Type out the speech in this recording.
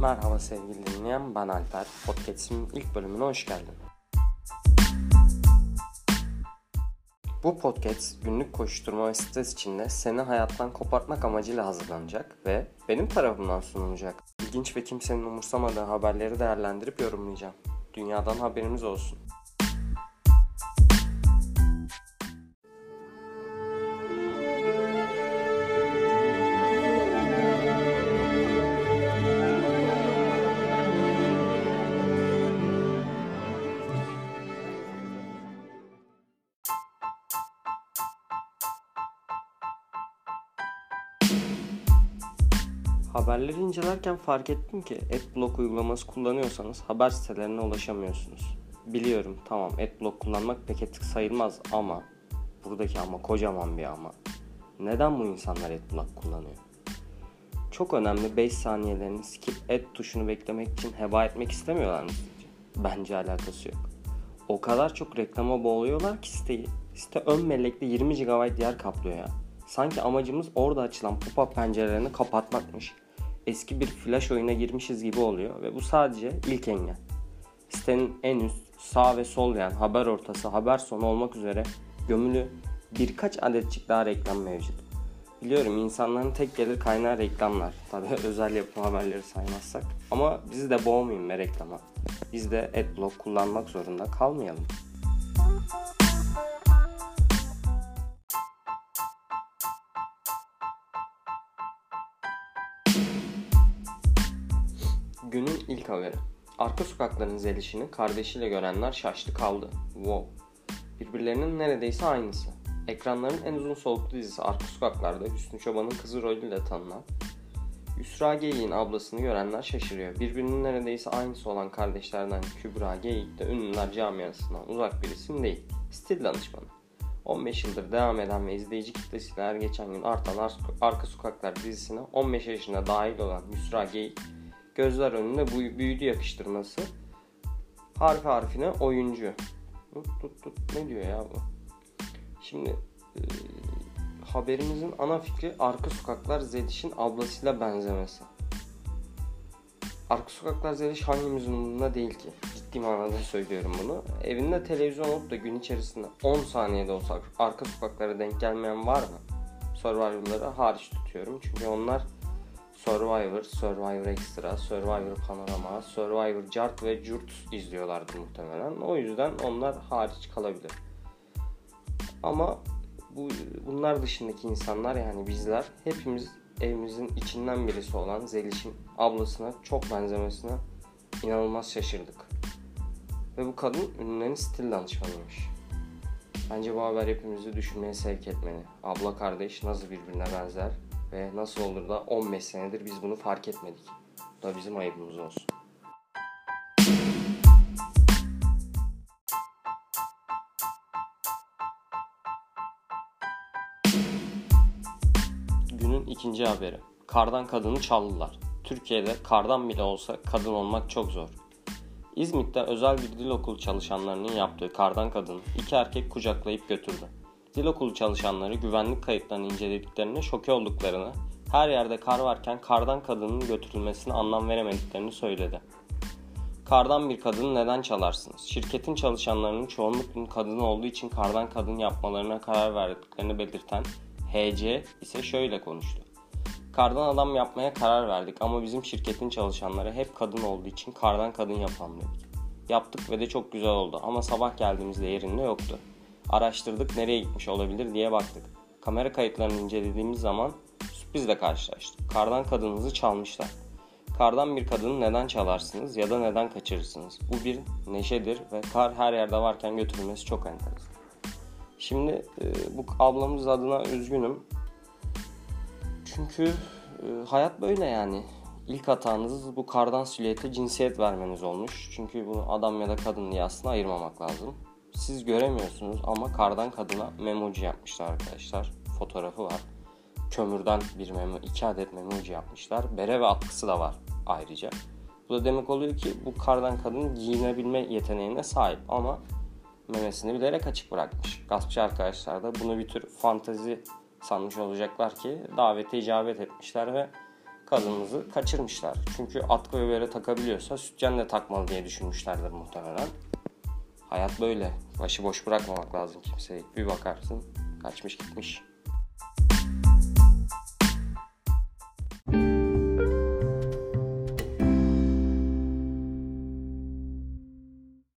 Merhaba sevgili dinleyen ben Alper. Podcast'imin ilk bölümüne hoş geldin. Bu podcast günlük koşturma ve stres içinde seni hayattan kopartmak amacıyla hazırlanacak ve benim tarafımdan sunulacak. İlginç ve kimsenin umursamadığı haberleri değerlendirip yorumlayacağım. Dünyadan haberimiz olsun. Haberleri incelerken fark ettim ki Adblock uygulaması kullanıyorsanız haber sitelerine ulaşamıyorsunuz. Biliyorum tamam Adblock kullanmak pek etik sayılmaz ama buradaki ama kocaman bir ama. Neden bu insanlar Adblock kullanıyor? Çok önemli 5 saniyelerini skip ad tuşunu beklemek için heba etmek istemiyorlar mı? Bence alakası yok. O kadar çok reklama boğuluyorlar ki siteyi. Site ön mellekte 20 GB yer kaplıyor ya. Sanki amacımız orada açılan pop-up pencerelerini kapatmakmış. Eski bir flash oyuna girmişiz gibi oluyor ve bu sadece ilk engel. Sitenin en üst, sağ ve sol yani haber ortası, haber sonu olmak üzere gömülü birkaç adetçik daha reklam mevcut. Biliyorum insanların tek gelir kaynağı reklamlar. Tabi özel yapım haberleri saymazsak. Ama bizi de boğmayın be reklama. Biz de adblock kullanmak zorunda kalmayalım. Günün ilk haberi. Arka sokakların zelişini kardeşiyle görenler şaştı kaldı. Wow. Birbirlerinin neredeyse aynısı. Ekranların en uzun soluklu dizisi Arka Sokaklar'da Hüsnü Çoban'ın kızı rolüyle tanınan Yusra Geyik'in ablasını görenler şaşırıyor. Birbirinin neredeyse aynısı olan kardeşlerden Kübra Geyik de ünlüler camiasından uzak bir isim değil. Stil danışmanı. 15 yıldır devam eden ve izleyici kitlesiyle her geçen gün artan Arka Sokaklar dizisine 15 yaşında dahil olan Yusra Geyik gözler önünde büyüdü yakıştırması. Harfi harfine oyuncu. Tut tut tut ne diyor ya bu? Şimdi e, haberimizin ana fikri arka sokaklar Zeliş'in ablasıyla benzemesi. Arka sokaklar Zeliş hangimizin umurunda değil ki. Ciddi manada söylüyorum bunu. Evinde televizyon olup da gün içerisinde 10 saniyede olsa arka sokaklara denk gelmeyen var mı? Survivor'ları hariç tutuyorum. Çünkü onlar Survivor, Survivor Extra, Survivor Panorama, Survivor Jart ve Jurt izliyorlardı muhtemelen. O yüzden onlar hariç kalabilir. Ama bu bunlar dışındaki insanlar yani bizler hepimiz evimizin içinden birisi olan Zeliş'in ablasına çok benzemesine inanılmaz şaşırdık. Ve bu kadın ünlülerin stil danışmanıymış. Bence bu haber hepimizi düşünmeye sevk etmeli. Abla kardeş nasıl birbirine benzer ve nasıl olur da 15 senedir biz bunu fark etmedik. Bu da bizim ayıbımız olsun. Günün ikinci haberi. Kardan kadını çaldılar. Türkiye'de kardan bile olsa kadın olmak çok zor. İzmit'te özel bir dil okulu çalışanlarının yaptığı kardan kadını iki erkek kucaklayıp götürdü. Dil okulu çalışanları güvenlik kayıtlarını incelediklerinde şoke olduklarını, her yerde kar varken kardan kadının götürülmesine anlam veremediklerini söyledi. Kardan bir kadını neden çalarsınız? Şirketin çalışanlarının çoğunlukla kadın olduğu için kardan kadın yapmalarına karar verdiklerini belirten HC ise şöyle konuştu. Kardan adam yapmaya karar verdik ama bizim şirketin çalışanları hep kadın olduğu için kardan kadın yapalım dedik. Yaptık ve de çok güzel oldu ama sabah geldiğimizde yerinde yoktu. Araştırdık nereye gitmiş olabilir diye baktık. Kamera kayıtlarını incelediğimiz zaman sürprizle karşılaştık. Kardan kadınınızı çalmışlar. Kardan bir kadını neden çalarsınız ya da neden kaçırırsınız? Bu bir neşedir ve kar her yerde varken götürülmesi çok enteresan. Şimdi e, bu ablamız adına üzgünüm. Çünkü e, hayat böyle yani. İlk hatanız bu kardan silüete cinsiyet vermeniz olmuş. Çünkü bunu adam ya da kadın diye aslında ayırmamak lazım. Siz göremiyorsunuz ama kardan kadına memoji yapmışlar arkadaşlar. Fotoğrafı var. Kömürden bir memo, iki adet memoji yapmışlar. Bere ve atkısı da var ayrıca. Bu da demek oluyor ki bu kardan kadın giyinebilme yeteneğine sahip ama memesini bilerek açık bırakmış. Gaspçı arkadaşlar da bunu bir tür fantazi sanmış olacaklar ki davete icabet etmişler ve kadınımızı kaçırmışlar. Çünkü atkı ve böyle takabiliyorsa sütyen de takmalı diye düşünmüşlerdir muhtemelen. Hayat böyle. Başı boş bırakmamak lazım kimseyi. Bir bakarsın kaçmış gitmiş.